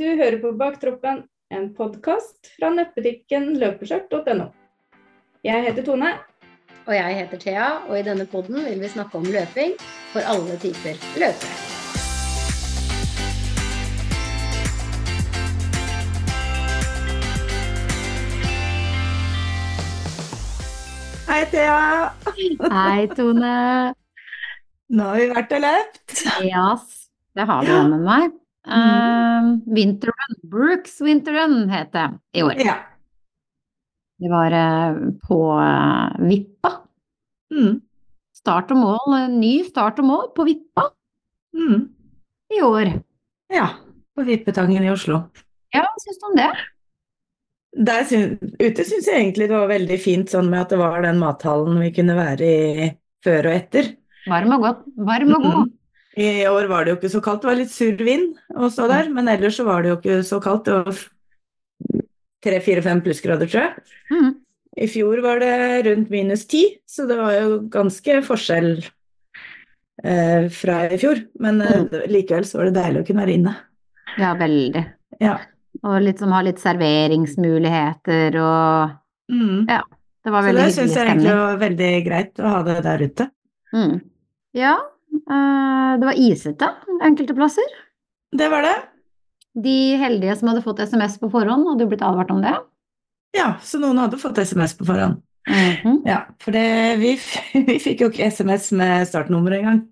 Du hører på Baktroppen, en podkast fra nettbutikken løpeskjørt.no. Jeg heter Tone. Og jeg heter Thea, og i denne podden vil vi snakke om løping for alle typer løpere. Hei, Thea. Hei, Tone. Nå har vi vært og løpt. Jas, det har vi med meg. Uh, Winterrun, Brooks Winterrun het det i år. Ja. Det var uh, på uh, Vippa. Mm. Start og mål, uh, ny start og mål på Vippa Mm. i år. Ja. På Vippetangen i Oslo. Ja, hva syns du om det? Der ute syns jeg egentlig det var veldig fint sånn med at det var den mathallen vi kunne være i før og etter. Varm og godt. Varm og god. Mm. I år var det jo ikke så kaldt, det var litt sur vind å stå der, men ellers så var det jo ikke så kaldt. Det var tre-fire-fem plussgrader, tror jeg. Mm. I fjor var det rundt minus ti, så det var jo ganske forskjell eh, fra i fjor. Men eh, likevel så var det deilig å kunne være inne. Ja, veldig. Ja. Og liksom ha litt serveringsmuligheter og Mm. Ja, det var Så veldig det syns jeg egentlig var veldig greit å ha det der ute. Mm. Ja, det var isete enkelte plasser. Det var det. De heldige som hadde fått SMS på forhånd, hadde jo blitt advart om det. Ja, så noen hadde fått SMS på forhånd. Mhm. Ja, for det, vi, vi fikk jo ikke SMS med startnummer engang.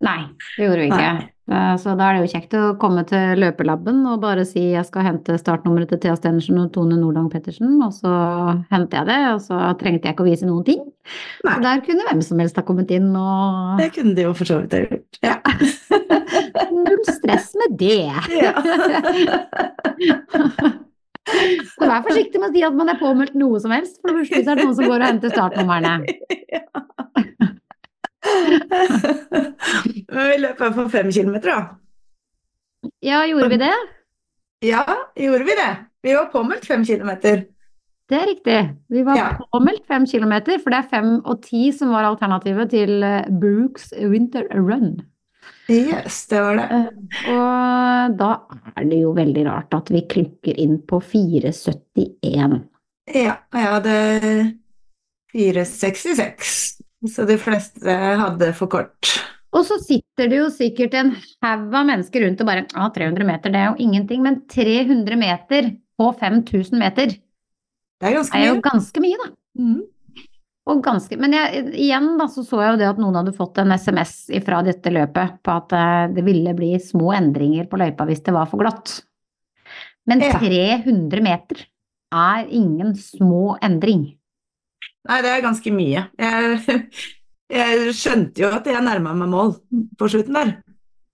Nei, det gjorde vi ikke. Nei. Eh, Så da er det jo kjekt å komme til løpelabben og bare si jeg skal hente startnummeret til Thea Stenersen og Tone Nordang Pettersen, og så henter jeg det, og så trengte jeg ikke å vise noen ting. Nei. Så der kunne hvem som helst ha kommet inn og Det kunne de jo for så vidt ha gjort. Ja. Null stress med det. ja. Så vær forsiktig med å si at man er påmeldt noe som helst, for det er det noen som går og henter startnumrene. Men vi løp i hvert fall fem kilometer, da. Ja, gjorde vi det? Ja, gjorde vi det? Vi var påmeldt fem kilometer. Det er riktig. Vi var Ja. påmeldt fem kilometer, for det er fem og ti som var alternativet til eh, Brooks Winter Run. Yes, det var det. Og da er det jo veldig rart at vi klukker inn på 4,71. Ja, jeg hadde 4,66. Så de fleste hadde for kort. Og så sitter det jo sikkert en haug av mennesker rundt og bare Ja, 300 meter, det er jo ingenting. Men 300 meter på 5000 meter Det er ganske er jo ganske mye, da. Mhm. Og ganske, men jeg, igjen da, så så jeg jo det at noen hadde fått en SMS fra dette løpet på at eh, det ville bli små endringer på løypa hvis det var for glatt. Men Ja. 300 meter er ingen små endring. Nei, det er ganske mye. Jeg, jeg skjønte jo at jeg nærma meg mål på slutten der.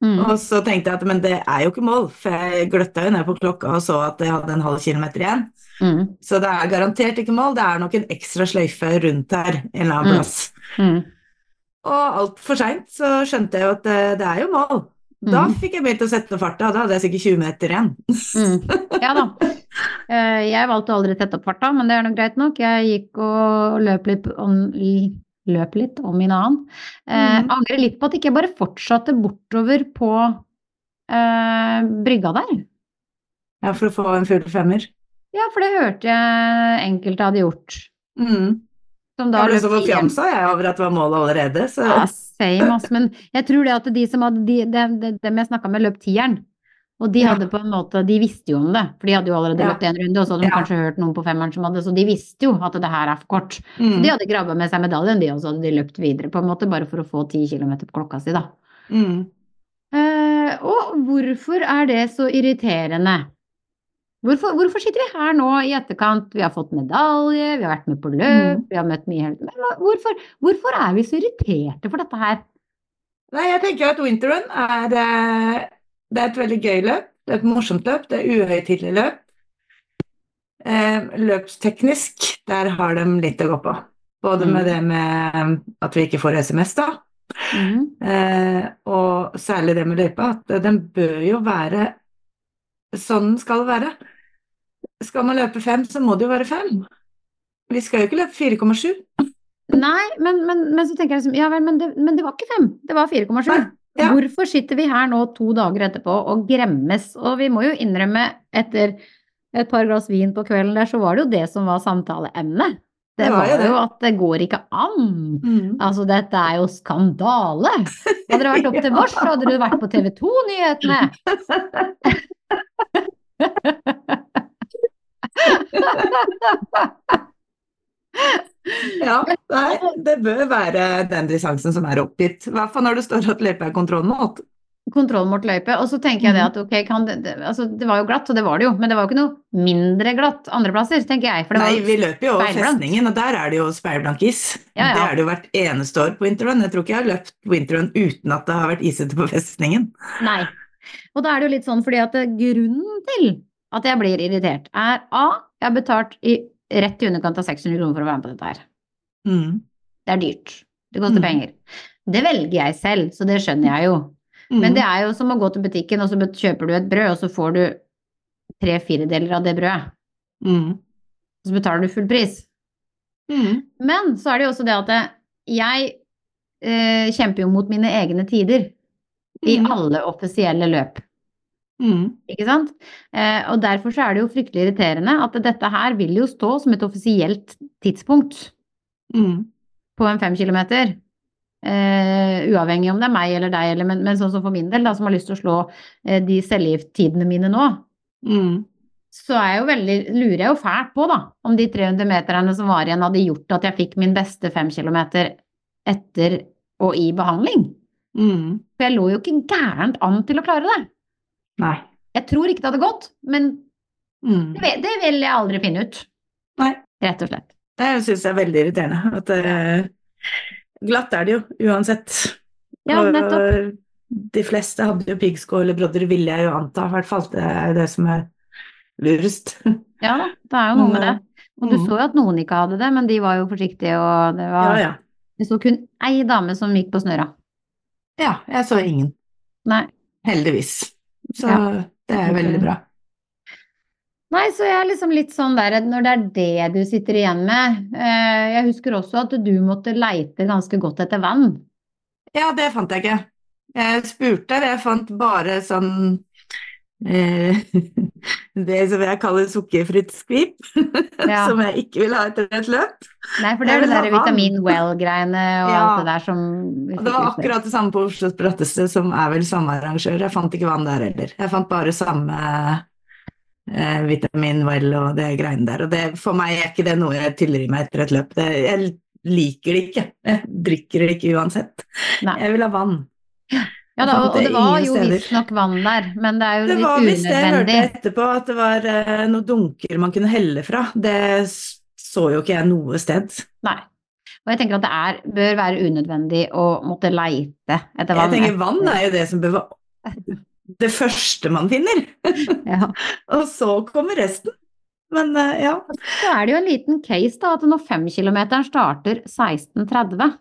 Mm. Og så tenkte jeg at men det er jo ikke mål, for jeg gløtta jo ned på klokka og så at jeg hadde en halv kilometer igjen. Mm. Så det er garantert ikke mål, det er nok en ekstra sløyfe rundt her en eller annen Mm. plass. Mm. Og altfor seint så skjønte jeg jo at det, det er jo mål. Da Mhm. fikk jeg begynt å sette farta, da hadde jeg sikkert 20 meter igjen. Mm. Ja da. Eh, Jeg valgte aldri å sette opp farta, men det er nok greit nok. Jeg gikk og løp litt om, løp litt om min annen. Eh, Mhm. Angrer litt på at jeg ikke bare fortsatte bortover på eh, brygga der. Ja, for å få en full femmer. Ja, for det hørte jeg enkelte hadde gjort. Mm. Som da Jeg ble så forfjamsa jeg over at det var målet allerede, så Ja, same, ass. Men jeg tror det at de som hadde de, de, de, dem jeg snakka med, løp tieren. Og de Ja. hadde på en måte, de visste jo om det, for de hadde jo allerede Ja. løpt en runde, og så hadde de Ja. kanskje hørt noen på femmeren som hadde, så de visste jo at det her er for kort. mm. De hadde grabba med seg medaljen, de, og så hadde de løpt videre, på en måte, bare for å få ti kilometer på klokka si, da. Mm. Eh, og hvorfor er det så irriterende? Hvorfor, hvorfor sitter vi her nå i etterkant? Vi har fått medalje, vi har vært med på løp, Mm. vi har møtt mye hvorfor, hvorfor er vi så irriterte for dette her? Nei, jeg tenker at winterrun er eh, Det er et veldig gøy løp. Det er et morsomt løp. Det er uhøytidelig løp. Eh, løpsteknisk, der har de litt å gå på. Både Mm. med det med at vi ikke får SMS, da, Mm eh, og særlig det med løypa, at den bør jo være sånn den skal være. Skal man løpe fem, så må det jo være fem. Vi skal jo ikke løpe 4,7. Nei, men, men, men så tenker jeg liksom Ja vel, men det, men det var ikke fem. Det var 4,7. Ja. Hvorfor sitter vi her nå to dager etterpå og gremmes? Og vi må jo innrømme, etter et par glass vin på kvelden der, så var det jo det som var samtaleemnet. Det Det var var jo det. at det går ikke an. Mm. Altså, dette er jo skandale. Hadde det vært opp til vårs, så hadde du vært på TV 2-nyhetene. Ja, nei, det bør være den distansen som er oppgitt. I hvert fall når det står at løypa er kontrollmålt. Kontroll mot løype. Og så tenker jeg det Mhm. at ok, kan det, det, altså, det var jo glatt, og det var det jo, men det var jo ikke noe mindre glatt andreplasser, tenker jeg. For det var Nei, vi løper jo over festningen, og der er det jo speilblank is. Ja, ja. Det er det jo hvert eneste år på interrun. Jeg tror ikke jeg har løpt på interrun uten at det har vært isete på festningen. Nei. Og da er det jo litt sånn fordi at grunnen til at jeg blir irritert, er A. Jeg har betalt i rett i underkant av 600 kroner for å være med på dette her. Mm. Det er dyrt. Det koster Mm. penger. Det velger jeg selv, så det skjønner jeg jo. Mm. Men det er jo som å gå til butikken, og så kjøper du et brød, og så får du tre firedeler av det brødet. mm. Og så betaler du full pris. Mm. Men så er det jo også det at jeg eh, kjemper jo mot mine egne tider i Mm. alle offisielle løp. Mm. Ikke sant? Eh, og derfor så er det jo fryktelig irriterende at dette her vil jo stå som et offisielt tidspunkt Mm. på en fem kilometer. Eh, uavhengig om det er meg eller deg, eller, men, men sånn som for min del, da, som har lyst til å slå eh, de cellegift-tidene mine nå, Mm. så er jeg jo veldig, lurer jeg jo fælt på, da, om de 300 meterne som var igjen, hadde gjort at jeg fikk min beste fem kilometer etter og i behandling. Mm. For jeg lå jo ikke gærent an til å klare det. Nei. Jeg tror ikke det hadde gått, men Mm. det, det vil jeg aldri finne ut. Nei. Rett og slett. Det syns jeg er veldig irriterende. At eh, glatt er det jo, uansett. Ja, Og. De fleste hadde jo piggsko eller brodder, ville jeg jo anta. I hvert fall. Det er det som er lurest. Ja da, det er jo noe med det. Og du Mm. så jo at noen ikke hadde det, men de var jo forsiktige, og det Ja, var ja. Det sto kun ei dame som gikk på snøra. Ja, jeg så ingen. Nei. Heldigvis. Så Ja. det er veldig bra. Nei, så jeg er liksom litt sånn der når det er det du sitter igjen med. Eh, Jeg husker også at du måtte leite ganske godt etter vann. Ja, det fant jeg ikke. Jeg spurte, jeg fant bare sånn Det som jeg kaller sukkerfritt skvip, Ja. som jeg ikke vil ha etter et løp. Nei, for det er det der vitamin well-greiene og Ja. alt det der som det var akkurat det samme på Oslos bratteste, som er vel samme arrangør. Jeg fant ikke vann der heller. Jeg fant bare samme eh, vitamin well og det greiene der. Og det, for meg er ikke det noe jeg tyller i meg etter et løp. Det, jeg liker det ikke. Jeg drikker det ikke uansett. Nei. Jeg vil ha vann. Ja da, og, det var jo visstnok vann der, men det er jo Det litt var visst det jeg hørte etterpå, at det var uh, noen dunker man kunne helle fra. Det så jo ikke jeg noe sted. Nei. Og jeg tenker at det er, bør være unødvendig å måtte leite etter vann. Jeg tenker vann er jo det som bør være det første man finner. Ja. Og så kommer resten. Men uh, ja. Så er det jo en liten case da, at når femkilometeren starter 16.30,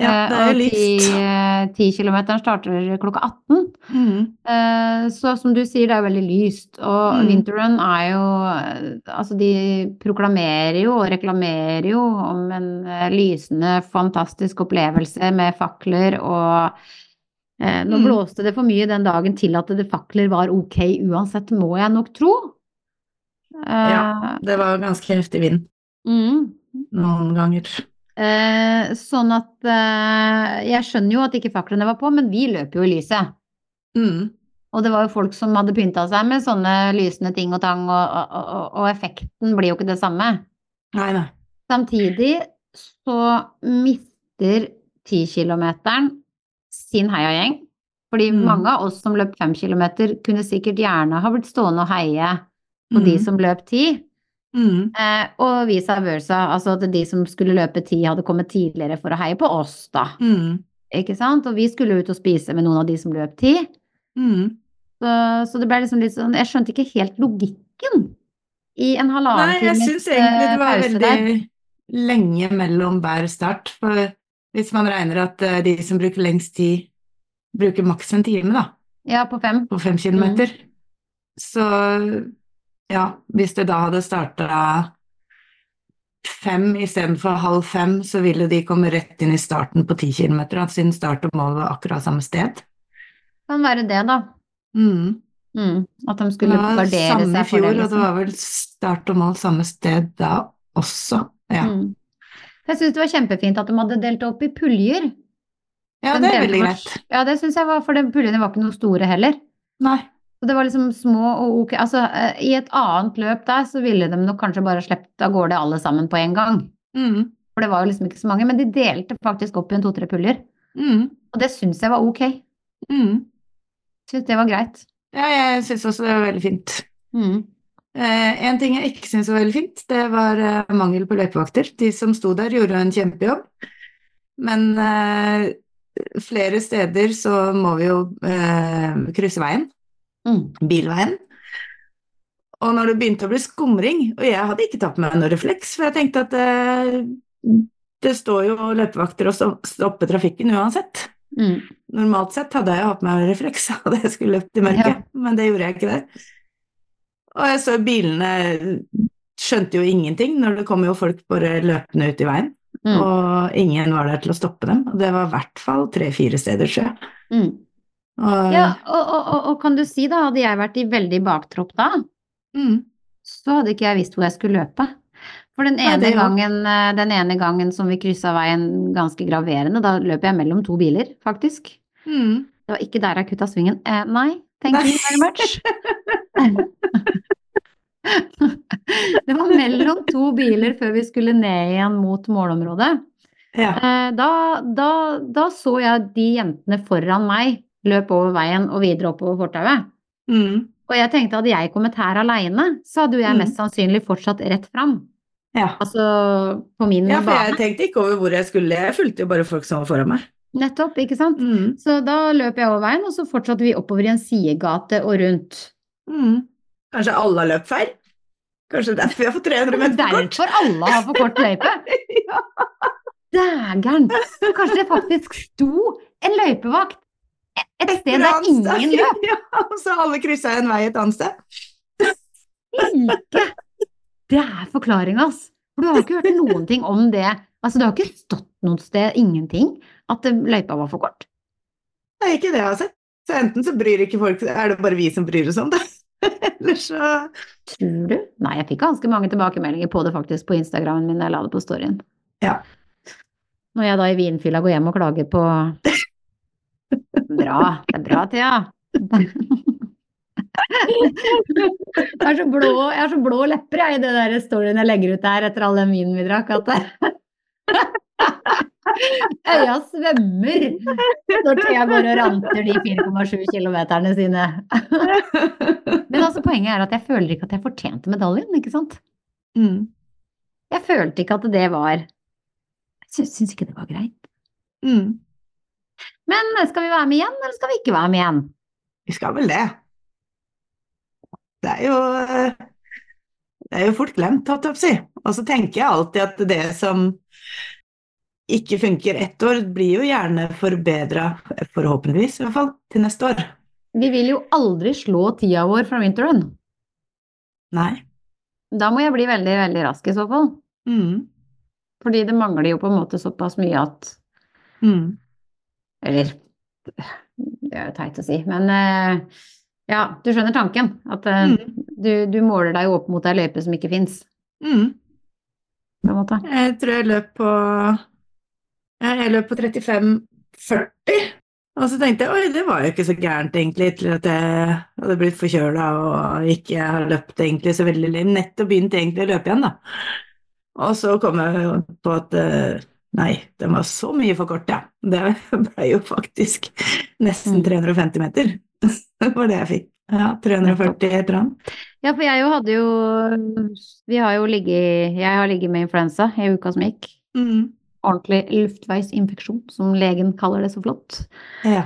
ja det er jo og 10 kilometeren starter klokka 18, Mm. eh, så som du sier, det er veldig lyst. Og Mm. Winterrun er jo eh, Altså, de proklamerer jo og reklamerer jo om en eh, lysende, fantastisk opplevelse med fakler og eh, Nå Mm. blåste det for mye den dagen til at det fakler var ok uansett, må jeg nok tro. Eh, Ja. Det var ganske heftig vind mm. noen ganger. Eh, sånn at eh, Jeg skjønner jo at ikke faklene var på, men vi løper jo i lyset. Mm. Og det var jo folk som hadde pynta seg med sånne lysende ting og tang, og, og, og, og effekten blir jo ikke det samme. Nei, nei. Samtidig så mister 10-kilometeren sin heiagjeng. Fordi Mm. mange av oss som løp 5 kilometer, kunne sikkert gjerne ha blitt stående og heie på de Mm. som løp 10. Mm. Eh, og vice versa, altså at de som skulle løpe ti, hadde kommet tidligere for å heie på oss, da. Mm. Ikke sant? Og vi skulle ut og spise med noen av de som løp ti. Mm. Så, så det ble liksom litt sånn Jeg skjønte ikke helt logikken i en halvannen Nei, jeg times syns egentlig det var veldig der. lenge mellom hver start. For hvis man regner at eh, de som bruker lengst tid, bruker maks en time, da, Ja, på fem. på fem kilometer, så ja, hvis det da hadde starta fem istedenfor halv fem, så ville de komme rett inn i starten på ti kilometer, siden start og mål var akkurat samme sted. Kan være det, da. Mm. Mm. At de skulle gardere samme i seg for fjor, det. og det Liksom. var vel start og mål samme sted da også. Ja, Mm. Jeg syns det var kjempefint at de hadde delt opp i puljer. ja Den det er veldig greit. Ja, det syns jeg var, for de puljene var ikke noe store heller. Nei. Så det var liksom små og ok. Altså, eh, i et annet løp der så ville de nok kanskje bare sluppet av gårde alle sammen på en gang. Mm. For det var jo liksom ikke så mange. Men de delte faktisk opp i en to-tre puljer. Mm. Og det syns jeg var ok. Mm. Syns det var greit. Ja, jeg syns også det var veldig fint. Mm. Eh, en ting jeg ikke syns var veldig fint, det var eh, mangel på løypevakter. De som sto der, gjorde en kjempejobb. Men eh, flere steder så må vi jo eh, krysse veien, Mm. bilveien. Og når det begynte å bli skumring, og jeg hadde ikke tatt med meg noe refleks, for jeg tenkte at det, det står jo løpevakter og sto- stopper trafikken uansett. Mm. Normalt sett hadde jeg hatt med meg refleks hadde jeg skulle løpt i mørket, Ja. men det gjorde jeg ikke der. Og jeg så bilene skjønte jo ingenting når det kom jo folk bare løpende ut i veien, Mm. og ingen var der til å stoppe dem. Og det var i hvert fall tre-fire steder, tror jeg. Mm. Og, Ja, og, og, og, kan du si da, hadde jeg vært i veldig baktropp da, mm, så hadde ikke jeg visst hvor jeg skulle løpe. For den ene, Nei, gangen, eh, den ene gangen som vi kryssa veien ganske graverende, da løp jeg mellom to biler, faktisk. mm. Det var ikke der jeg kutta svingen. Eh, nei, thank you very much. det var mellom to biler før vi skulle ned igjen mot målområdet. Ja. Eh, da, da, da så jeg de jentene foran meg løp over veien og videre oppover fortauet. Mm, Og jeg tenkte hadde jeg kommet her aleine, så hadde jo jeg Mm. mest sannsynlig fortsatt rett fram. ja. Altså på min ja, for jeg tenkte ikke over hvor jeg skulle, jeg fulgte jo bare folk som var foran meg. Nettopp, ikke sant. Mm, Så da løp jeg over veien, og så fortsatte vi oppover i en sidegate og rundt. mm. Kanskje alle har løpt feil? Kanskje derfor vi har fått 300 meter for kort? Derfor alle har for kort løype. ja. Dægeren! Kanskje det faktisk sto en løypevakt et sted der ingen løp. Ja, og så alle kryssa en vei et annet sted. Ikke! Det er forklaringa, altså. For du har ikke hørt noen ting om det. Altså, det har ikke stått noe sted, ingenting, at løypa var for kort. Det er ikke det jeg har sett. Så enten så bryr ikke folk Er det bare vi som bryr oss om det? Eller så Tror du? Nei, jeg fikk ganske mange tilbakemeldinger på det faktisk på Instagramen min da jeg la det på storyen. Ja. Når jeg da i vinfylla går hjem og klager på Bra. Det er bra, Thea. Jeg er så blå, jeg har så blå lepper jeg, i det der storyen jeg legger ut der etter all den vinen vi drakk. Øya svømmer når Thea går og ranter de 4,7 kilometerne sine. Men altså, poenget er at jeg føler ikke at jeg fortjente medaljen, ikke sant? mm. Jeg følte ikke at det var Jeg syns, syns ikke det var greit. Mm. Men skal vi være med igjen, eller skal vi ikke være med igjen? Vi skal vel det. Det er jo Det er jo fort glemt, holdt jeg på å si. Og så tenker jeg alltid at det som ikke funker ett år, blir jo gjerne forbedra, forhåpentligvis i hvert fall, til neste år. Vi vil jo aldri slå tida vår fra winterrun. Nei. Da må jeg bli veldig, veldig rask i så fall. Mm. Fordi det mangler jo på en måte såpass mye at Mm. Eller Det er jo teit å si, men eh, ja, du skjønner tanken. At eh, Mm. du, du måler deg opp mot ei løype som ikke fins, Mm. Jeg tror jeg løp på Jeg løp på 35,40. Og så tenkte jeg oi, det var jo ikke så gærent egentlig, til at jeg hadde blitt forkjøla og ikke har løpt egentlig så veldig. Nettopp begynt egentlig å løpe igjen, da. Og så kom jeg på at eh, nei, den var så mye for kort, ja. Det ble jo faktisk nesten Mm. 350 meter. Det var det jeg fikk. Ja, 340 et eller annet. Ja, for jeg jo hadde jo Vi har jo ligget Jeg har ligget med influensa i uka som gikk. Mm. Ordentlig luftveisinfeksjon, som legen kaller det så flott. Ja.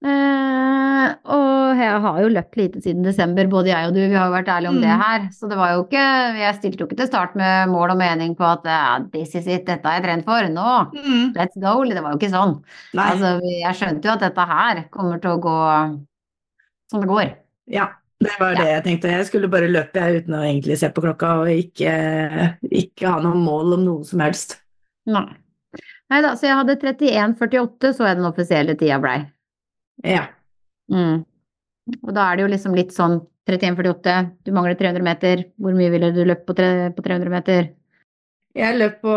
Eh, og jeg har jo løpt lite siden desember, både jeg og du, vi har jo vært ærlige om det Mm. her. Så det var jo ikke Jeg stilte jo ikke til start med mål og mening på at ja, this is it, dette har jeg trent for, nå, Mm. let's go. Det var jo ikke sånn. Altså, jeg skjønte jo at dette her kommer til å gå som det går. Ja, det var det jeg tenkte. Jeg skulle bare løpe jeg, uten å egentlig se på klokka og ikke, ikke ha noe mål om noe som helst. Nei. Nei da, så jeg hadde 31,48, så jeg den offisielle tida blei. Ja. Mm. Og da er det jo liksom litt sånn 31,48, du mangler 300 meter, hvor mye ville du løpt på, på 300 meter? Jeg løp på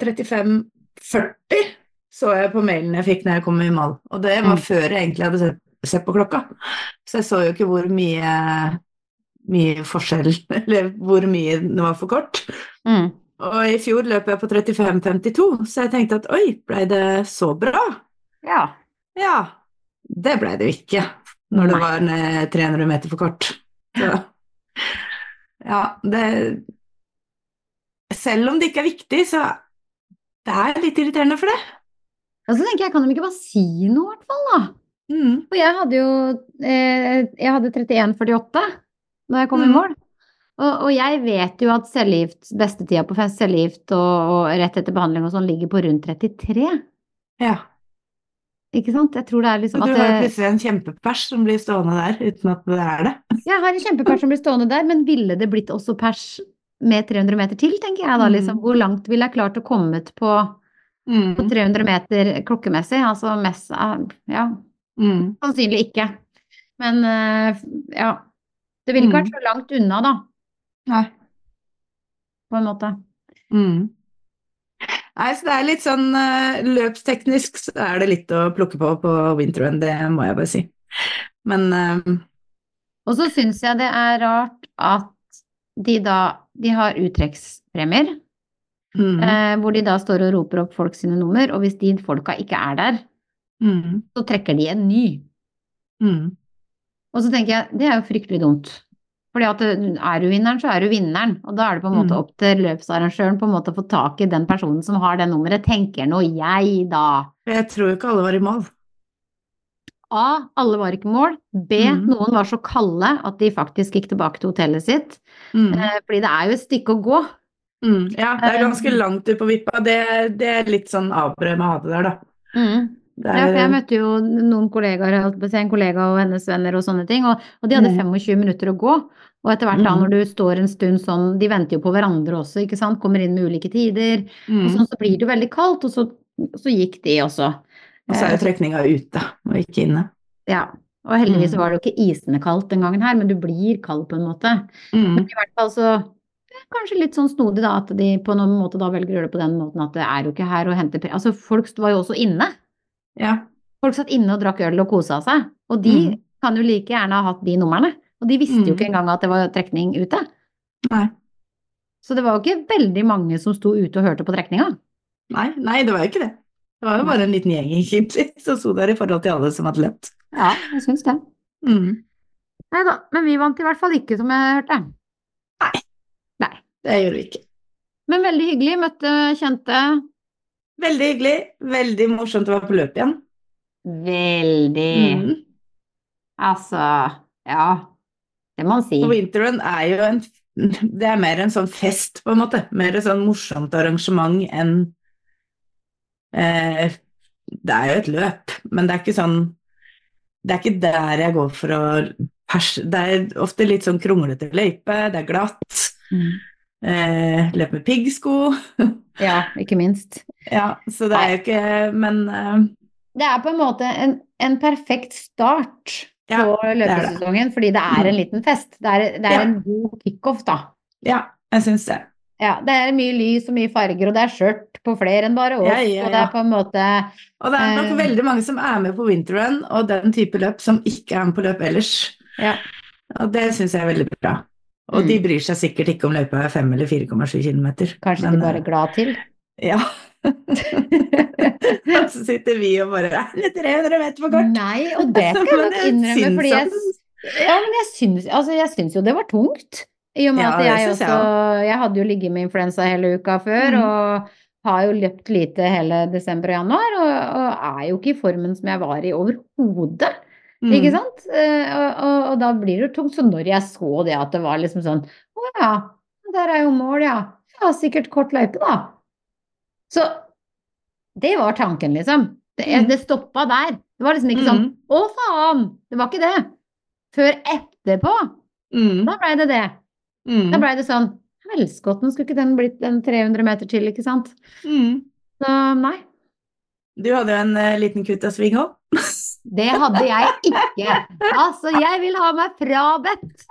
35,40, så jeg på mailen jeg fikk når jeg kom i mål. Og det var Mm. før jeg egentlig hadde sett, sett på klokka. Så jeg så jo ikke hvor mye, mye forskjell, eller hvor mye det var for kort. Mm. Og i fjor løp jeg på 35,52, så jeg tenkte at oi, blei det så bra? Ja. Ja, det blei det jo ikke når det var 300 meter for kort. Så ja, det Selv om det ikke er viktig, så det er litt irriterende for det. Og så tenker jeg, kan de ikke bare si noe, i hvert fall, da? Mm. For jeg hadde jo eh, Jeg hadde 31,48 da jeg kom i Mm. mål. Og, og jeg vet jo at cellegift, bestetida på cellegift og, og rett etter behandling og sånn ligger på rundt 33. Ja. Ikke sant? Jeg tror det er liksom at du har plutselig en kjempepers som blir stående der uten at det er det. Jeg har en kjempepers som blir stående der, men ville det blitt også pers med 300 meter til, tenker jeg da, Mm. liksom. Hvor langt ville jeg klart å kommet på, Mm. på 300 meter klokkemessig? Altså mest Ja, Mm. sannsynlig ikke. Men eh, ja. Det ville ikke Mm. vært så langt unna, da, Nei. på en måte. Mm. Nei, så det er litt sånn eh, løpsteknisk så er det litt å plukke på på winterrun, det må jeg bare si. Men eh, Og så syns jeg det er rart at de da De har uttrekkspremier, mm, eh, hvor de da står og roper opp folk sine nummer, og hvis de folka ikke er der, mm, så trekker de en ny. mm, Og så tenker jeg, det er jo fryktelig dumt. Fordi at eh, er du vinneren, så er du vinneren. Og da er det på en måte Mm. opp til løpsarrangøren på en måte å få tak i den personen som har det nummeret, tenker nå jeg, da. Jeg tror ikke alle var i mål. A. Alle var ikke i mål. B. Mm. Noen var så kalde at de faktisk gikk tilbake til hotellet sitt. Mm, Eh, Fordi det er jo et stykke å gå. mm, ja, det er ganske Eh, langt ut på vippa. Det, det er litt sånn avbrød med å ha det der, da. Det Ja, for jeg er, møtte jo noen kollegaer, en kollega og hennes venner og sånne ting, og, og de hadde Mm. 25 minutter å gå. Og etter hvert da, Mm. når du står en stund sånn, de venter jo på hverandre også, ikke sant, kommer inn med ulike tider, og mm, sånn så blir det jo veldig kaldt, og så, så gikk de også. og så er Eh, jo trekninga ute og ikke inne. Ja, og heldigvis Mm. var det jo ikke isende kaldt den gangen her, men du blir kald på en måte. Mm, Men i hvert fall så er kanskje litt sånn snodig da, at de på noen måte da velger å gjøre det på den måten at det er jo ikke her å hente. Altså folk var jo også inne. Ja. Folk satt inne og drakk øl og kosa seg, og de Mm. kan jo like gjerne ha hatt de numrene. Og de visste jo Mm. ikke engang at det var trekning ute. Nei. Så det var jo ikke veldig mange som sto ute og hørte på trekninga. Nei, nei, det var jo ikke det. Det var jo bare en liten gjeng egentlig som sto der i forhold til alle som hadde løpt. Ja, jeg syns det. Mm. Nei da, men vi vant i hvert fall ikke, som jeg hørte. nei, Det gjorde vi ikke. Men veldig hyggelig, møtte kjente. Veldig hyggelig. Veldig morsomt å være på løp igjen. Veldig. Mm. Altså, ja. Det må man si. Og Winterrun er jo en Det er mer en sånn fest, på en måte. Mer et sånn morsomt arrangement enn eh, Det er jo et løp, men det er ikke sånn Det er ikke der jeg går for å perse Det er ofte litt sånn kronglete løype, det er glatt. Mm. Eh, løp med piggsko. Ja, ikke minst. Ja, så det er jo ikke Men eh, Det er på en måte en, en perfekt start Ja, på løpesesongen, fordi det er en liten fest. Det er, det er Ja. en god kickoff, da. ja, jeg syns det. Ja, det er mye lys og mye farger, og det er skjørt på flere enn bare oss. Ja, ja, Og det er på en måte Og det er nok Eh. veldig mange som er med på winterrun og den type løp som ikke er med på løp ellers. Ja. Og det syns jeg er veldig bra. Og Mm. de bryr seg sikkert ikke om løypa er 5 eller 4,7 km. Kanskje de bare er glad til. Ja. Og så sitter vi og bare Er det 300 meter for kort? Nei, og det skal jeg nok innrømme, fordi jeg, ja, men jeg syns, altså, jeg syns jo det var tungt. I og med Ja, at jeg også, jeg Jeg hadde jo ligget med influensa hele uka før, Mm. og har jo løpt lite hele desember og januar, og, og er jo ikke i formen som jeg var i overhodet. Mm. Ikke sant? Eh, og, og, og da blir det jo tungt. Så når jeg så det at det var liksom sånn Å ja, der er jo mål, ja. Ja, sikkert kort løype, da. Så det var tanken, liksom. Det, Mm. det stoppa der. Det var liksom ikke sånn Mm. Å, faen! Det var ikke det. Før etterpå, Mm. da blei det det. Mm. Da blei det sånn Helskotten, skulle ikke den blitt en 300 meter til, ikke sant? Mm. Så nei. Du hadde jo en uh, liten kutt av sving òg. Det hadde jeg ikke. Altså, jeg vil ha meg frabedt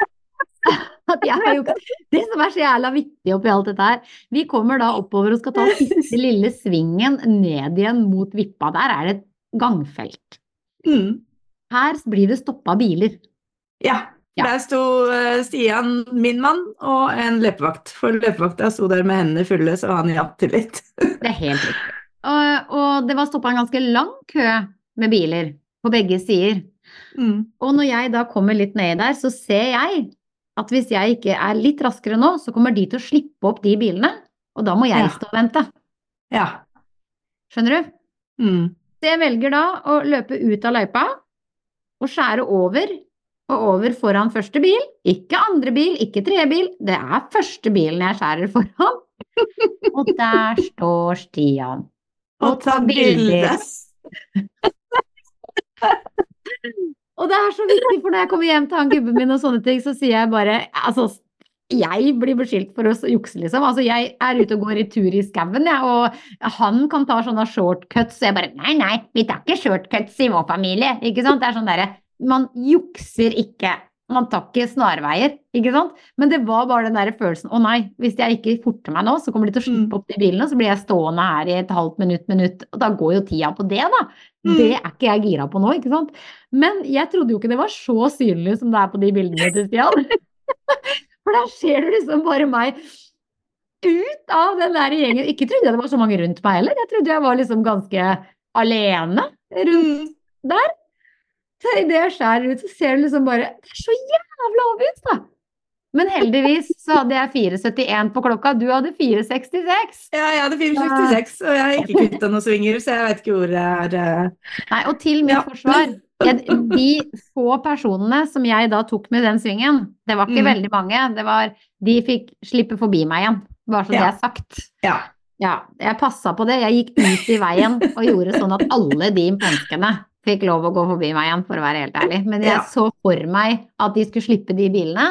at jeg har gjort Det som er så jævla viktig oppi alt dette her, vi kommer da oppover og skal ta siste lille svingen ned igjen mot Vippa. Der er det et gangfelt. Mm. Her blir det stoppa biler. Ja. Ja. Der sto eh, Stian, min mann, og en løpevakt. For løpevakta sto der med hendene fulle, så han hjalp til litt. Det er helt riktig. Og, og det var stoppa en ganske lang kø med biler på begge sider. Mm. Og når jeg da kommer litt nedi der, så ser jeg at hvis jeg ikke er litt raskere nå, så kommer de til å slippe opp de bilene, og da må jeg Ja. stå og vente. Ja. Skjønner du? Mm. Så jeg velger da å løpe ut av løypa og skjære over og over foran første bil. Ikke andre bil, ikke tredje bil, det er første bilen jeg skjærer foran. Og der står Stian. Og ta bilde. Og det er så viktig, for når jeg kommer hjem til han gubben min og sånne ting, så sier jeg bare Altså, jeg blir beskyldt for å jukse, liksom. Altså, jeg er ute og går i tur i skauen, jeg, og han kan ta sånne shortcuts, og jeg bare Nei, nei, vi tar ikke shortcuts i vår familie, ikke sant? Det er sånn derre Man jukser ikke. Man tar ikke snarveier, ikke sant? Men det var bare den der følelsen Å nei, hvis jeg ikke forter meg nå, så kommer de til å slippe Mm. opp de bilene, og så blir jeg stående her i et halvt minutt, minutt, og da går jo tida på det, da. Mm. Det er ikke jeg gira på nå, ikke sant. Men jeg trodde jo ikke det var så synlig som det er på de bildene til Stian. For der ser du liksom bare meg ut av den der gjengen. Ikke trodde jeg det var så mange rundt meg heller. Jeg trodde jeg var liksom ganske alene rundt Mm. Idet jeg skjærer ut, så ser du liksom bare Det er så jævla obvious, da! Men heldigvis så hadde jeg 4,71 på klokka, du hadde 4,66. Ja, jeg hadde 466, og jeg har ikke kutta noen svinger, så jeg vet ikke hvor det er eh. Nei, og til mitt Ja. forsvar, jeg, de få personene som jeg da tok med den svingen, det var ikke Mm. veldig mange, det var De fikk slippe forbi meg igjen, bare så det Ja. er sagt. Ja. Ja, jeg passa på det. Jeg gikk ut i veien og gjorde sånn at alle de menneskene fikk lov å gå forbi meg igjen, for å være helt ærlig. Men jeg Ja. så for meg at de skulle slippe de bilene,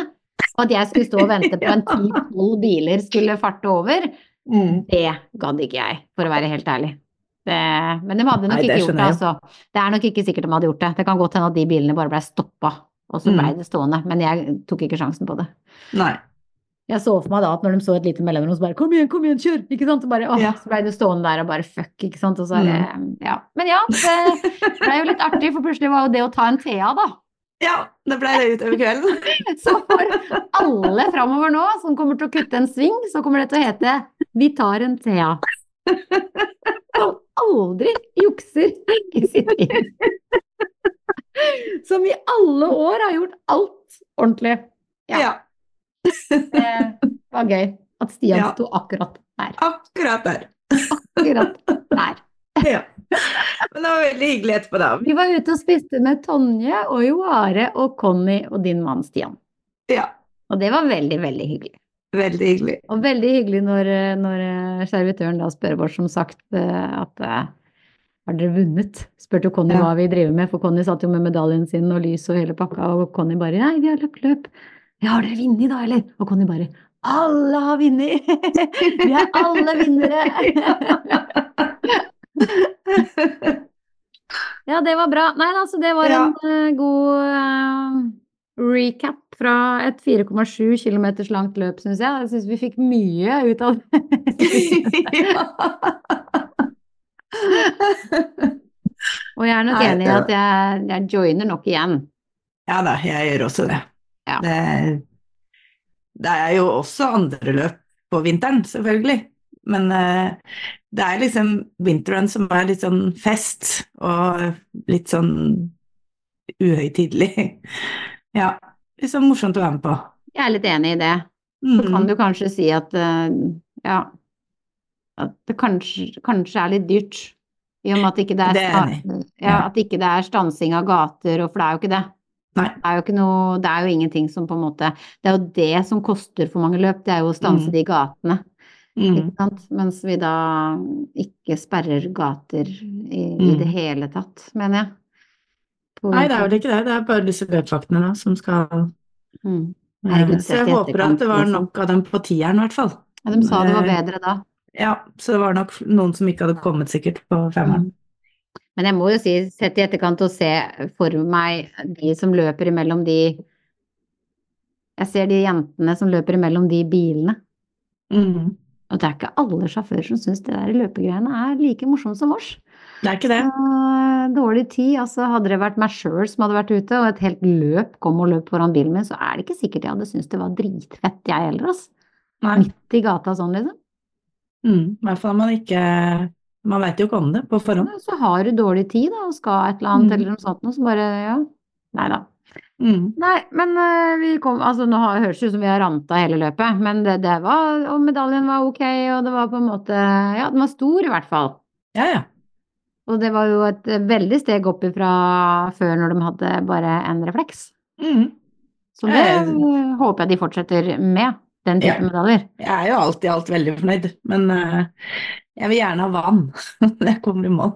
og at jeg skulle stå og vente på en ti-tolv biler skulle farte over. Mm. Det gadd ikke jeg, for å være helt ærlig. Det, men de hadde nok Nei, det ikke gjort det, altså. Det er nok ikke sikkert de hadde gjort det. Det kan godt hende at de bilene bare blei stoppa, og så blei Mm. det stående. Men jeg tok ikke sjansen på det. Nei. Jeg så for meg da at når de så et lite mellomrom, så bare kom igjen, kom igjen, kjør! Ikke sant? Så bare, åh, Ja. så ble det stående der og bare fuck, ikke sant. Og så er det, ja. Men ja, det ble jo litt artig, for plutselig var jo det å ta en TA, da. Ja, det ble det utover kvelden. Så for alle framover nå som kommer til å kutte en sving, så kommer det til å hete Vi tar en TA'. Som aldri jukser i sitt liv. Som i alle år har gjort alt ordentlig. Ja. Ja, Det var gøy at Stian Ja. sto akkurat der. akkurat der. Akkurat der. Ja. Men det var veldig hyggelig etterpå, da. Vi var ute og spiste med Tonje og Joare og Conny og din mann Stian. Ja, Og det var veldig, veldig hyggelig. veldig hyggelig. Og veldig hyggelig når, når eh, servitøren da spør oss som sagt eh, at eh, har dere vunnet? Spurte Conny Ja. hva vi driver med, for Conny satt jo med medaljen sin og lys og hele pakka, og Conny bare nei, vi har løpt løp. Ja, har dere vunnet da, eller? Og Conny bare alle har vunnet! vi er alle vinnere! ja, det var bra. Nei, altså, det var Ja. en eh, god uh, recap fra et 4,7 km langt løp, syns jeg. Jeg syns vi fikk mye ut av det. Og jeg er nok enig i at jeg, jeg joiner nok igjen. Ja da, jeg gjør også det. Ja. Det, det er jo også andre løp på vinteren, selvfølgelig. Men uh, det er liksom vinterrun som er litt sånn fest og litt sånn uhøytidelig. Ja, sånn morsomt å være med på. Jeg er litt enig i det. Så kan Mm. du kanskje si at uh, ja, at det kanskje, kanskje er litt dyrt. I og med at ikke det er, Det er ja, at ikke det er stansing av gater, og for det er jo ikke det. Nei. Det er jo ikke noe, det er jo ingenting som på en måte Det er jo det som koster for mange løp, det er jo å stanse Mm. de gatene. Mm. Mens vi da ikke sperrer gater i, i Mm. det hele tatt, mener jeg. På- Nei, det er vel ikke det. Det er bare disse løpsvaktene da, som skal Mm. Herregud, Så jeg håper at det var liksom. nok av dem på tieren, i hvert fall. Ja, de sa det var Eh, bedre da. Ja, så det var nok noen som ikke hadde kommet sikkert på femmeren. Men jeg må jo si, sett i etterkant og se for meg de som løper imellom de Jeg ser de jentene som løper imellom de bilene. Mm. Og det er ikke alle sjåfører som syns det der løpegreiene er like morsomt som oss. Det er ikke det. Uh, dårlig tid. Altså, hadde det vært meg sjøl som hadde vært ute, og et helt løp kom og løp foran bilen min, så er det ikke sikkert jeg hadde syntes det var dritfett, jeg heller, altså. Midt i gata sånn, liksom. Mm. I hvert fall når man ikke Man veit jo ikke om det på forhånd. Så har du dårlig tid, da, og skal et eller annet Mm. eller noe sånt noe, så bare ja. Nei da. Mm. Nei, men uh, vi kom Altså, nå har- høres det ut som vi har ranta hele løpet, men det, det var Og medaljen var ok, og det var på en måte Ja, den var stor, i hvert fall. Ja, ja. Og det var jo et eh, veldig steg opp ifra før, når de hadde bare en refleks. Mm. Så det Eh, eh, håper jeg de fortsetter med, den type Ja. medaljer. Jeg er jo alt i alt veldig fornøyd, men uh, jeg vil gjerne ha vann når jeg kommer i mål.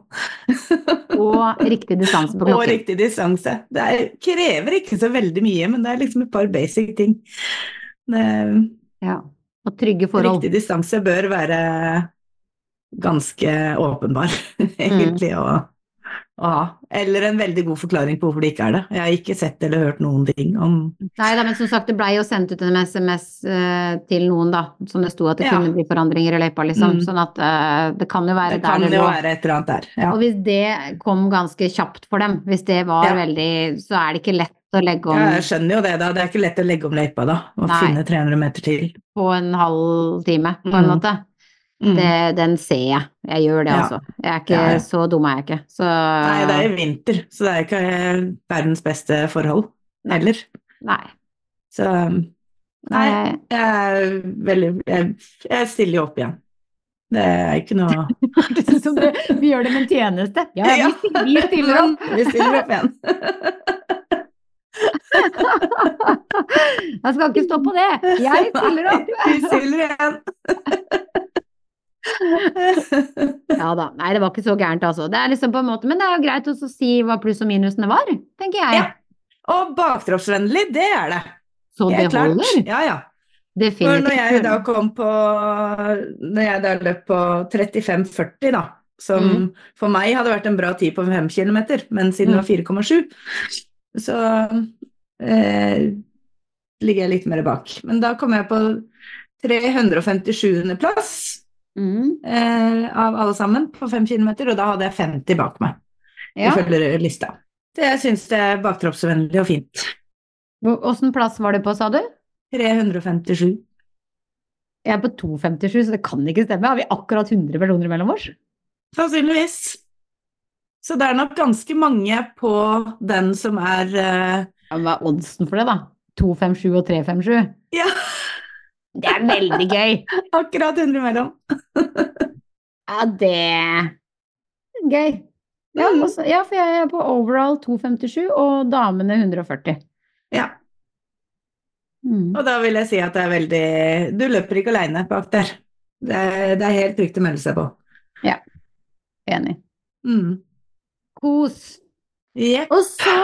Og riktig distanse på klokken. Og riktig distanse. Det er, krever ikke så veldig mye, men det er liksom et par basic ting. Det, Ja. Og trygge forhold. riktig distanse bør være ganske åpenbar, egentlig, å, å ha. Eller en veldig god forklaring på hvorfor det ikke er det. Jeg har ikke sett eller hørt noen ting om Nei da, men som sagt, det blei jo sendt ut en SMS eh, til noen, da, som det sto at det Ja. kunne bli forandringer i løypa, liksom. Mm. Sånn at eh, det kan jo være Det kan der det jo være et eller annet der. Ja. Og hvis det kom ganske kjapt for dem, hvis det var Ja. veldig Så er det ikke lett å legge om Ja, jeg skjønner jo det, da. Det er ikke lett å legge om løypa da. Å finne 300 meter til. på en halv time, på en Mm. måte. Mm. Det, den ser jeg. Jeg gjør det, Ja. altså. Jeg er ikke Ja, så dum, er jeg ikke. Så Nei, det er i vinter, så det er ikke verdens beste forhold heller. Nei. Så nei, jeg er veldig Jeg, jeg stiller jo opp igjen. Det er ikke noe Det det, vi gjør dem en tjeneste. Ja, Ja. vi, vi stiller opp. Vi stiller opp igjen. Jeg skal ikke stå på det. Jeg stiller opp. Vi stiller igjen. Ja da. Nei, det var ikke så gærent, altså. Det er liksom på en måte, men det er jo greit å si hva pluss og minusene var, tenker jeg. Ja. Og baktroppsvennlig, det er det. Så det Helt klart. holder. Ja, ja. For når jeg da kom på Når jeg da løp på 35,40, da, som mm. for meg hadde vært en bra tid på 5 km, men siden det var 4,7, så eh, ligger jeg litt mer bak. Men da kom jeg på 357. plass Mm. eh, av alle sammen på 5 km, og da hadde jeg 50 bak meg, Ja. ifølge lista. Det syns jeg er baktroppsvennlig og fint. Åssen plass var det på, sa du? 357. Jeg er på 2,57, så det kan ikke stemme. Har vi akkurat 100 personer mellom oss? Sannsynligvis. Så det er nok ganske mange på den som er uh... Ja, Hva er oddsen for det, da? 257 og 357? Ja, Det er veldig gøy! akkurat 100 mellom. Ja, det gøy. Ja, Mm. også, ja, for jeg er på overall 257 og damene 140. Ja, Mm. og da vil jeg si at det er veldig Du løper ikke aleine bak der. Det er, det er helt trygt å melde seg på. Ja. Enig. Mm. Kos. Yep. Og så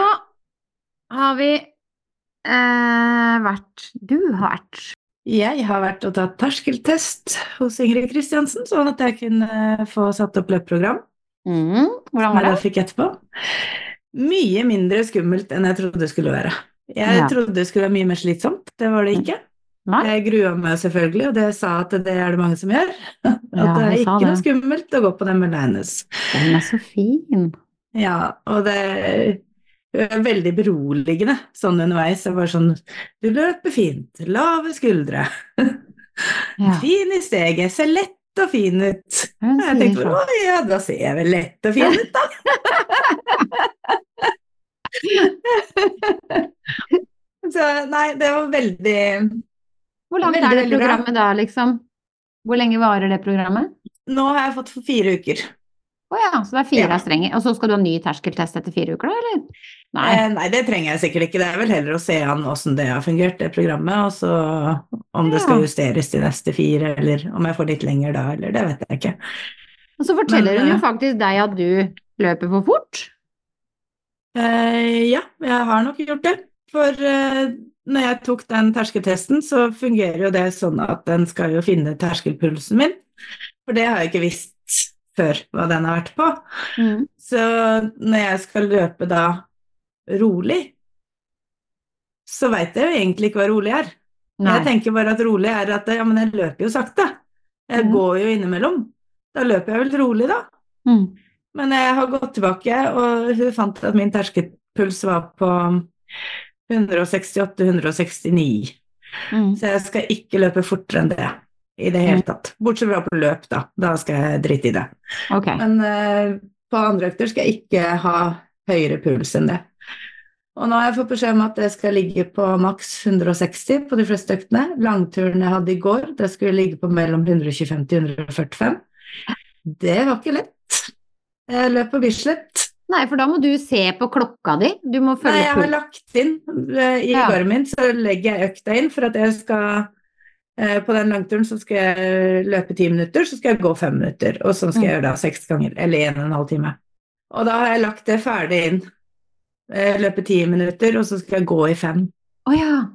har vi eh, vært Du har vært Jeg har vært og tatt terskeltest hos Ingrid Kristiansen, sånn at jeg kunne få satt opp løpeprogram. mm, Hvordan var det? da fikk etterpå. Mye mindre skummelt enn jeg trodde det skulle være. Jeg Ja. trodde det skulle være mye mer slitsomt, det var det ikke. Nei? Jeg grua meg selvfølgelig, og det sa at det er det mange som gjør. At Ja, det er ikke det. noe skummelt å gå på den med Linus. Den er så fin. Ja, og det veldig beroligende sånn underveis. Det var sånn Du løper fint, lave skuldre, Ja, fin i steget, ser lett og fin ut. Jeg tenkte å ja, da ser jeg vel lett og fin ut, da. Så nei, det var veldig Hvor langt Veldig, er det programmet da, liksom? Hvor lenge varer det programmet? Nå har jeg fått for fire uker. Å ja, så det er fire Ja. strenger. Og så skal du ha ny terskeltest etter fire uker, da, eller? Nei. Eh, nei, det trenger jeg sikkert ikke. Det er vel heller å se an åssen det har fungert, det programmet, og så om det skal justeres til neste fire, eller om jeg får litt lenger da, eller det vet jeg ikke. Og så forteller Men, hun jo eh, faktisk deg at du løper for fort. Eh, ja, jeg har nok gjort det. For eh, når jeg tok den terskeltesten, så fungerer jo det sånn at den skal jo finne terskelpulsen min. For det har jeg ikke visst før hva den har vært på. Mm. Så når jeg skal løpe da rolig, så veit jeg jo egentlig ikke hva rolig er. Nei. Jeg tenker bare at rolig er at ja, men jeg løper jo sakte. Jeg mm. går jo innimellom. Da løper jeg vel rolig, da. Mm. Men jeg har gått tilbake, og hun fant at min terskelpuls var på 168-169. Mm. Så jeg skal ikke løpe fortere enn det i det hele tatt. Bortsett fra på løp, da. Da skal jeg drite i det. Okay. Men uh, på andre økter skal jeg ikke ha høyere puls enn det. Og nå har jeg fått beskjed om at det skal ligge på maks 160 på de fleste øktene. Langturen jeg hadde i går, det skulle ligge på mellom 125 til 145. Det var ikke lett. Jeg løp på Bislett. Nei, for da må du se på klokka di. Du må følge Nei, jeg har lagt inn eh, i Ja. Garmin, så legger jeg økta inn for at jeg skal På den langturen så skal jeg løpe ti minutter, så skal jeg gå fem minutter. Og sånn skal jeg Mm. gjøre da seks ganger, eller en og en halv time. Og da har jeg lagt det ferdig inn. Eh, Løpe ti minutter, og så skal jeg gå i fem. Oh, ja.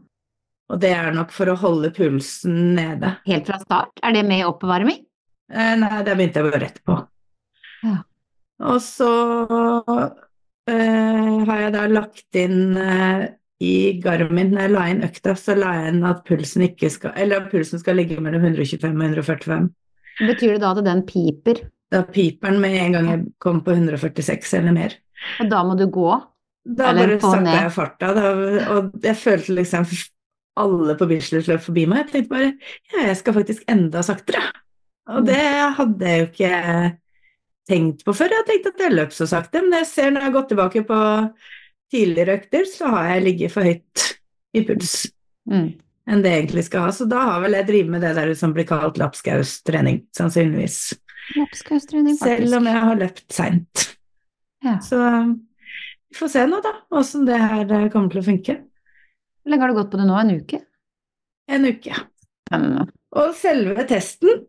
Og det er nok for å holde pulsen nede. Helt fra start? Er det med oppvarming? Eh, Nei, det begynte jeg bare rett på. Ja. Og så eh, har jeg da lagt inn eh, i Garmin, når jeg la inn økta, så la jeg inn at pulsen skal Eller at pulsen skal ligge mellom 125 og 145. Betyr det da at den piper, Da piper den med en gang jeg kommer på 146 eller mer. og da må du gå? Da Eller bare sakka jeg farta, da, og jeg følte liksom alle på Bislett løp forbi meg. Jeg tenkte bare ja, jeg skal faktisk enda saktere. Og det hadde jeg jo ikke tenkt på før. Jeg har tenkt at jeg løp så sakte, men jeg ser når jeg har gått tilbake på tidligere økter, så har jeg ligget for høyt i puls Mm. enn det jeg egentlig skal ha. Så da har vel jeg drevet med det der som blir kalt lapskaustrening, sannsynligvis. Lapskaustrening, Selv om jeg har løpt seint. Ja. Så vi får se nå, da, åssen det her eh, kommer til å funke. Hvor lenge har du gått på det nå? En uke? En uke. Ja. Og selve testen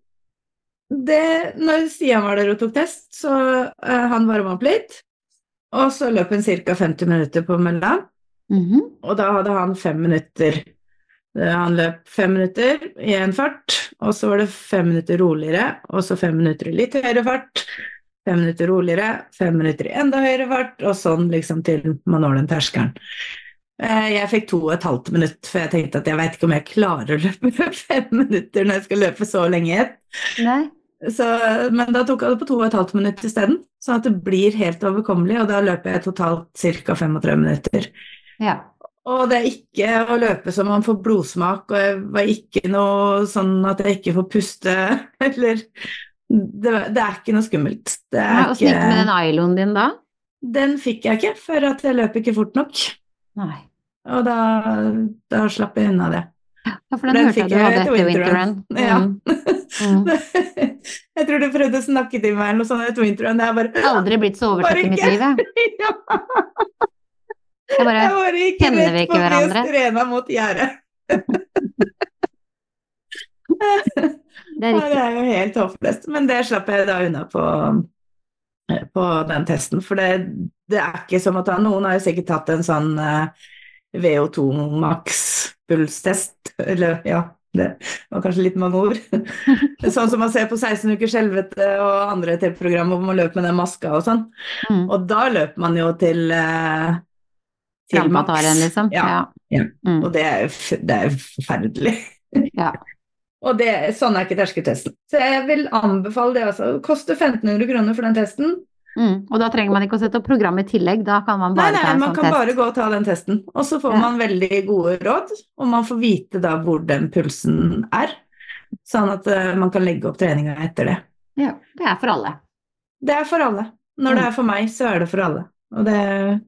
det, Når Stian var der og tok test, så uh, han varma opp litt. Og så løp han ca. 50 minutter på mølla, Mhm. og da hadde han fem minutter. Eh, Han løp fem minutter i en fart, og så var det fem minutter roligere, og så fem minutter i litt høyere fart. Fem minutter roligere, fem minutter i enda høyere fart, og sånn liksom til man når den terskelen. Eh, Jeg fikk to og et halvt minutt, for jeg tenkte at jeg veit ikke om jeg klarer å løpe fem minutter når jeg skal løpe så lenge i ett. Så, men da tok jeg det på to og et halvt minutt isteden, sånn at det blir helt overkommelig, og da løper jeg totalt ca. 35 minutter. Ja. Og det er ikke å løpe som man får blodsmak, og jeg var ikke noe sånn at jeg ikke får puste, eller Det, det er ikke noe skummelt. Det er ja, og det med den ailoen din da? den fikk jeg ikke, for at jeg løp ikke fort nok. Nei. Og da, da slapp jeg unna det. Ja, for Den den hørte jeg du hadde etter winterrun. winterrun. Ja. Mm. Mm. Jeg tror du prøvde å snakke til meg eller noe sånt etter Winterrun. Det er bare Aldri blitt så overtatt i mitt liv, jeg. ja. Jeg bare Jeg bare gikk kjenner vi ikke hverandre? strena mot gjerdet. Det er Ja, det er jo helt håpløst. Men det slapp jeg da unna på, på den testen. For det, det er ikke som å ta Noen har jo sikkert tatt en sånn eh, VO2 maks pulstest. Eller ja, det var kanskje litt mange ord. sånn som man ser på 16 ukers helvete og andre TV-program hvor man løper med den maska og sånn. Mm. Og da løper man jo til eh, til maks. liksom. Ja. Ja. Ja. Mm. Og det er, det er forferdelig. Ja. Og det, sånn er ikke terskeltesten. Så jeg vil anbefale det altså. Det koster 1500 kroner for den testen. Mm. Og da trenger man ikke å sette opp program i tillegg, da kan man bare nei, ta en man sånn kan test. bare gå og ta den testen. Og så får Ja. man veldig gode råd, og man får vite da hvor den pulsen er. Sånn at uh, man kan legge opp treninga etter det. Ja, det er for alle. Det er for alle. Når Mm. det er for meg, så er det for alle. Og det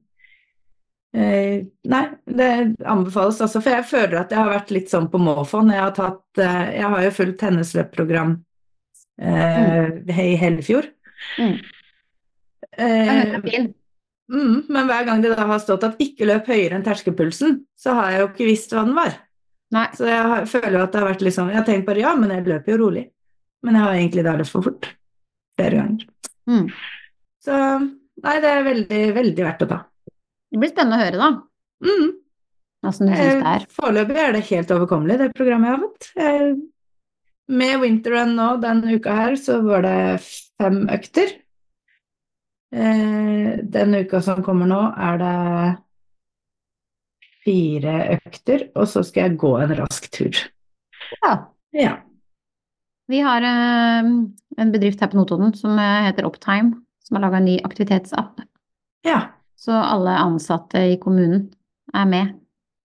eh, Nei, det anbefales også, for jeg føler at jeg har vært litt sånn på måfå når jeg har tatt eh, Jeg har jo fulgt hennes løpprogram eh, i Hellefjord. Mm. Eh, den mm, men hver gang det da har stått at ikke løp høyere enn terskelpulsen, så har jeg jo ikke visst hva den var. Nei. Så jeg har, føler jo at det har vært sånn Jeg har tenkt bare ja, men jeg løper jo rolig. Men jeg har egentlig da løpt for fort. Flere ganger. Mm. Så nei, det er veldig, veldig verdt å ta. Det blir spennende å høre, da. Mm. Åssen du syns det er. Foreløpig er det helt overkommelig, det programmet jeg har fått. Jeg med winterrun nå denne uka her, så var det fem økter. Eh, den uka som kommer nå, er det fire økter, og så skal jeg gå en rask tur. Ja. Ja. Vi har eh, en bedrift her på Notodden som eh, heter Uptime, som har laga en ny aktivitetsapp. Ja. Så alle ansatte i kommunen er med.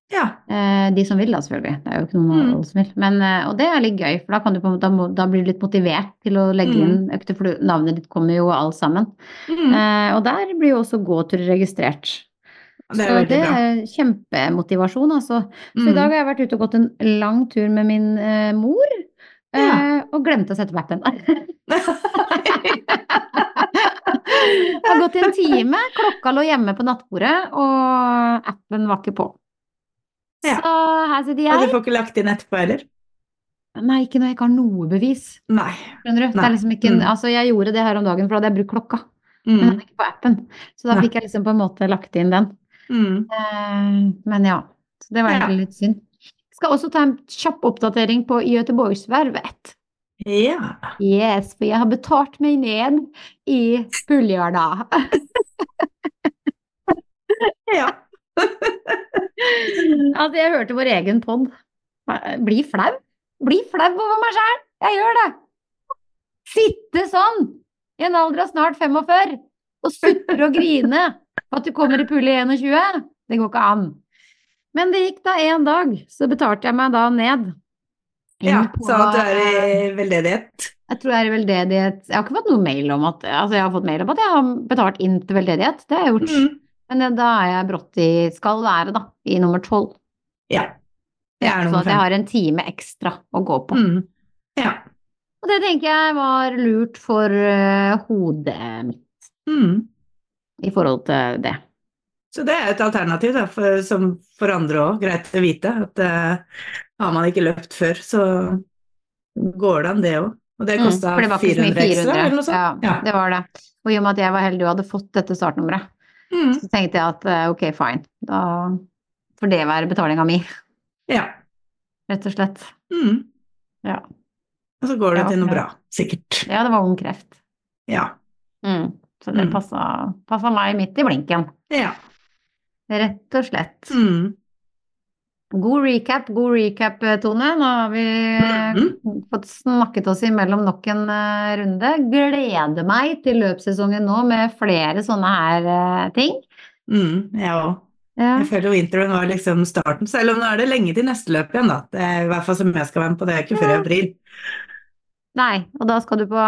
Ja. Eh, de som vil, da, selvfølgelig. Det er jo ikke noen Mm. alle som vil. Men, eh, og det er litt gøy, for da, kan du på, en måte- da, blir du litt motivert til å legge Mm. inn økter, for navnet ditt kommer jo alt sammen. Mm. Eh, og der blir jo også gåtur registrert. Det Så det er kjempemotivasjon, altså. Så Mm. i dag har jeg vært ute og gått en lang tur med min eh, mor, eh, Ja. og glemte å sette på appen. Jeg har gått i en time, klokka lå hjemme på nattbordet, og appen var ikke på. Ja. Så her sitter jeg. Og du får ikke lagt inn etterpå heller? Nei, ikke når jeg ikke har noe bevis. Nei. Skjønner du? Det Nei. liksom ikke, Mm. altså jeg gjorde det her om dagen, for da hadde jeg brukt klokka, men Mm. hadde ikke på appen. Så da Nei. fikk jeg liksom på en måte lagt inn den. Mm. Eh, Men ja, så det var Ja. egentlig litt synd. Skal også ta en kjapp oppdatering på Göteborgsvervet. Ja. Yes, for jeg har betalt meg ned i Puljarda. ja. Altså, jeg hørte vår egen pod. Bli flau. Bli flau over meg sjæl. Jeg gjør det. Sitte sånn i en alder av snart 45 og sutre og grine for at du kommer i pulje 21. Det går ikke an. Men det gikk da én dag, så betalte jeg meg da ned. ja. På- Så at du er i veldedighet? Jeg tror jeg er i veldedighet Jeg har ikke fått noe mail om at Altså, jeg har fått mail om at jeg har betalt inn til veldedighet. Det har jeg gjort. Mm. Men da er jeg brått i Skal være, da. I nummer tolv. Ja. Det er Så fem. Så jeg har en time ekstra å gå på. Mm. Ja. Og det tenker jeg var lurt for uh, hodet mitt Mm. i forhold til det. Så det er et alternativ da, for, som for andre òg, greit å vite. At uh, har man ikke løpt før, så går det an det òg. Og det kosta mm, det var ikke så mye 400 ekstra, eller noe sånt? Ja, det var det. Og i og med at jeg var heldig og hadde fått dette startnummeret, Mm. så tenkte jeg at eh, ok, fine. Da får det være betalinga mi, ja. rett og slett. Mm. Ja. Og så går det Ja, til noe bra, sikkert. Ja, det var ung kreft. Ja. Mm. Så det Mm. passa meg midt i blinken. ja. Rett og slett. Mm. God recap, god recap, Tone. Nå har vi Mhm. fått snakket oss imellom nok en eh, runde. Gleder meg til løpssesongen nå med flere sånne her eh, ting. Mm. Jeg òg. Ja. Jeg føler vinteren var liksom starten, selv om nå er det lenge til neste løp igjen, da. Det er i hvert fall som jeg skal være med på, det er ikke før i april. Nei, og da skal du på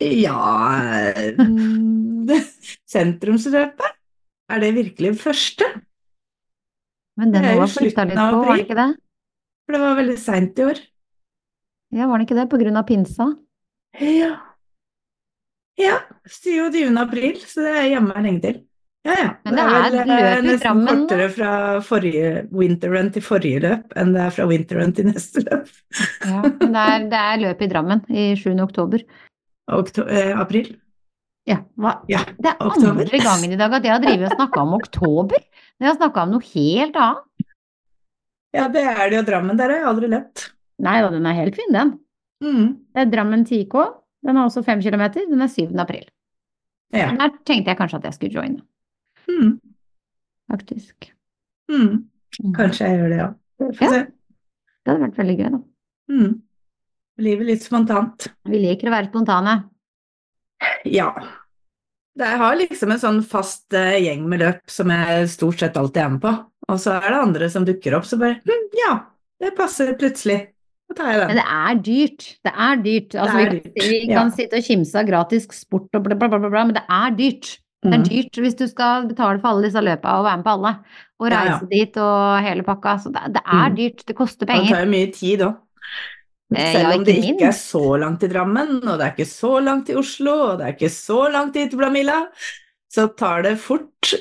Ja mm, Sentrumsløpet? Er det virkelig første? Men den Det er var flytta litt på, var det ikke det? For det var veldig seint i år. Ja, var det ikke det? På grunn av pinsa? Ja. Ja. 27. april, så det er hjemme lenge til. Ja, ja. Men det er vel løp eh, i nesten Drammen kortere fra forrige winterrun til forrige løp enn det er fra winterrun til neste løp. Ja, men det er, det er løp i Drammen i 7. oktober. Okto eh, april. Ja? Ja, Det er oktober. andre gangen i dag at jeg har drevet og snakka om oktober. Jeg har snakka om noe helt annet. Ja, det er det jo Drammen. Der har jeg aldri løpt. Nei da, den er helt fin, den. Mm. Det er Drammen 10K. Den er også 5 km. Den er 7. april. Ja. Der tenkte jeg kanskje at jeg skulle joine, Mm. faktisk. Mm. Mm. Kanskje jeg gjør det, ja. Vi Ja. se. Det hadde vært veldig gøy, da. Mm. Livet litt spontant. Vi liker å være spontane. Ja. Jeg har liksom en sånn fast uh, gjeng med løp som jeg stort sett alltid er med på. Og så er det andre som dukker opp, så bare hm, ja, det passer plutselig. Men det er dyrt. Det er dyrt. Altså, Det er vi, dyrt, vi ja. kan sitte og kimse av gratis sport og bla, bla, bla, bla, men det er dyrt. Det er Mm. dyrt hvis du skal betale for alle disse løpa og være med på alle. Og reise ja. dit og hele pakka. Så det, det er Mm. dyrt. Det koster penger. Det tar jo mye tid òg. Eh, Selv ja, om det ikke er så langt til Drammen, og det er ikke så langt til Oslo, og det er ikke så langt til Blamilla, så tar det fort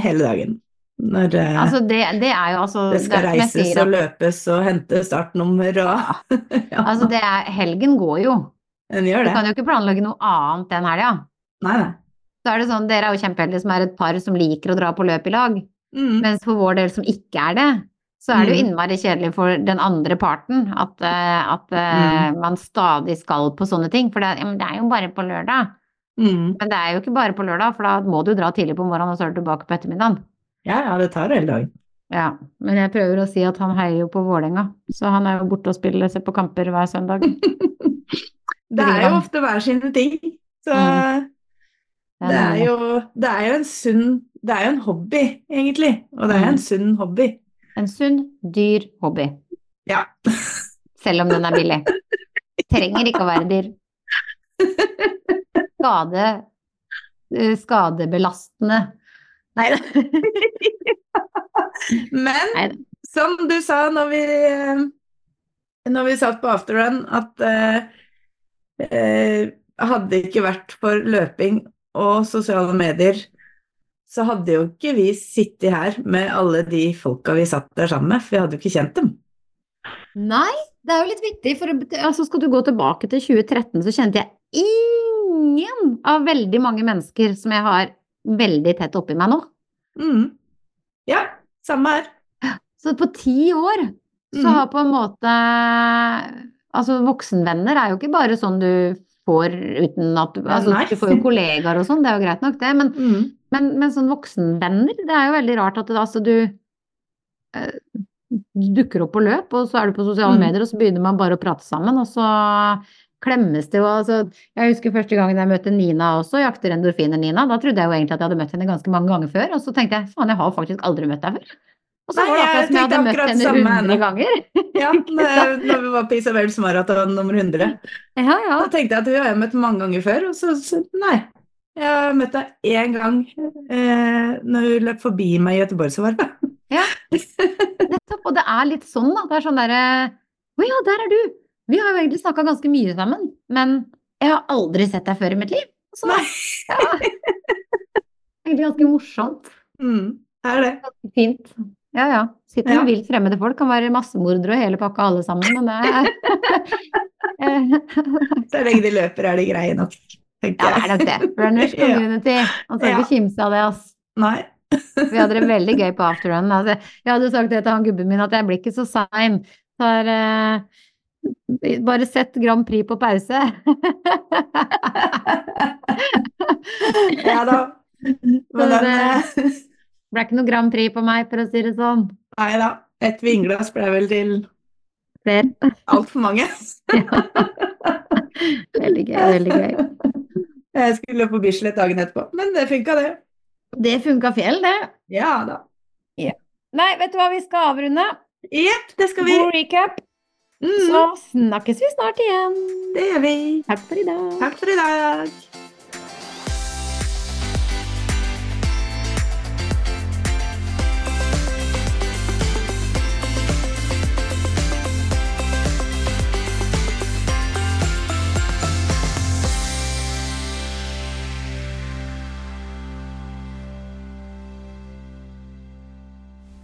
hele dagen. Når eh, Altså, det, det jo altså det skal jeg reises sier, og løpes og hente startnummer og ja, Altså, det er Helgen går jo. den gjør Du kan jo ikke planlegge noe annet den helga. Nei, nei. Så er det sånn, dere er jo kjempeheldige som er et par som liker å dra på løp i lag. Mm. Mens for vår del som ikke er det, så er det jo Mm. innmari kjedelig for den andre parten at, eh, at eh, Mm. man stadig skal på sånne ting. For det, det er jo bare på lørdag. Mm. Men det er jo ikke bare på lørdag, for da må du dra tidlig på morgenen, og så er du tilbake på ettermiddagen. Ja, ja, det tar hele dagen. Ja, men jeg prøver å si at han heier jo på Vålerenga, så han er jo borte og spiller, ser på kamper hver søndag. Det er jo ofte hver sine ting. Så Mm. det er jo, det er jo en sunn Det er jo en hobby, egentlig. Og det er Mm. en sunn hobby. En sunn, dyr hobby. Ja. Selv om den er billig. Trenger ikke å være dyr. Skade eh, Skadebelastende. Nei da. Men Neida. som du sa når vi, eh, når vi satt på afterrun, at eh, eh, hadde det ikke vært for løping og sosiale medier, så hadde jo ikke vi sittet her med alle de folka vi satt der sammen med, for vi hadde jo ikke kjent dem. Nei, det er jo litt viktig, for altså, skal du gå tilbake til 2013, så kjente jeg ingen av veldig mange mennesker som jeg har veldig tett oppi meg nå. Mm. Ja, samme her. Så på ti år så Mhm. har på en måte Altså, voksenvenner er jo ikke bare sånn du får uten at du Altså, du får jo kollegaer og sånn, det er jo greit nok, det, men Mm. Men, men sånn voksenvenner, det er jo veldig rart at det, altså, du eh, dukker opp på løp, og så er du på sosiale Mm. medier, og så begynner man bare å prate sammen, og så klemmes det jo. Altså, jeg husker første gangen jeg møtte Nina også, jakter endorfiner Nina. Da trodde jeg jo egentlig at jeg hadde møtt henne ganske mange ganger før, og så tenkte jeg faen, jeg har faktisk aldri møtt deg før. Og så var det akkurat som jeg hadde møtt henne samme med hundre henne. ganger. Ja, når, når vi var på Isabels maraton nummer 100. Ja, ja. Da tenkte jeg at vi har jeg møtt mange ganger før, og så, så nei. Jeg har møtt deg én gang eh, når hun løp forbi meg i Göteborgsvarvet. Nettopp. Og det er litt sånn, da. Det er sånn derre Å ja, der er du! Vi har jo egentlig snakka ganske mye sammen, men jeg har aldri sett deg før i mitt liv. Så, Nei. ja. Egentlig ganske morsomt. Mm, det er det. Ganske fint. Ja, ja. Sitter Ja. vilt fremmede folk, kan være massemordere og hele pakka alle sammen, men det er Så lenge de løper, er de greie nok, tenker Ja, det er nok det. Runners community. Man skal ikke kimse av det, ass. Nei. Vi hadde det veldig gøy på afterrun. Altså, jeg hadde sagt det til han gubben min at jeg blir ikke så sein. Så er, eh, bare sett Grand Prix på pause. Ja da. Men den eh, Det ble ikke noe Grand Prix på meg, for å si det sånn. Nei da. Et vinglass ble vel til Flere. altfor mange. Veldig gøy, veldig gøy. Jeg skulle på Bislett dagen etterpå, men det funka, det. Det funka fjell, det. Ja da. Nei, vet du hva, vi skal avrunde. Jepp, det skal vi. God recap. Mm, Så snakkes vi snart igjen. det gjør vi. Takk for i dag. Takk for i dag.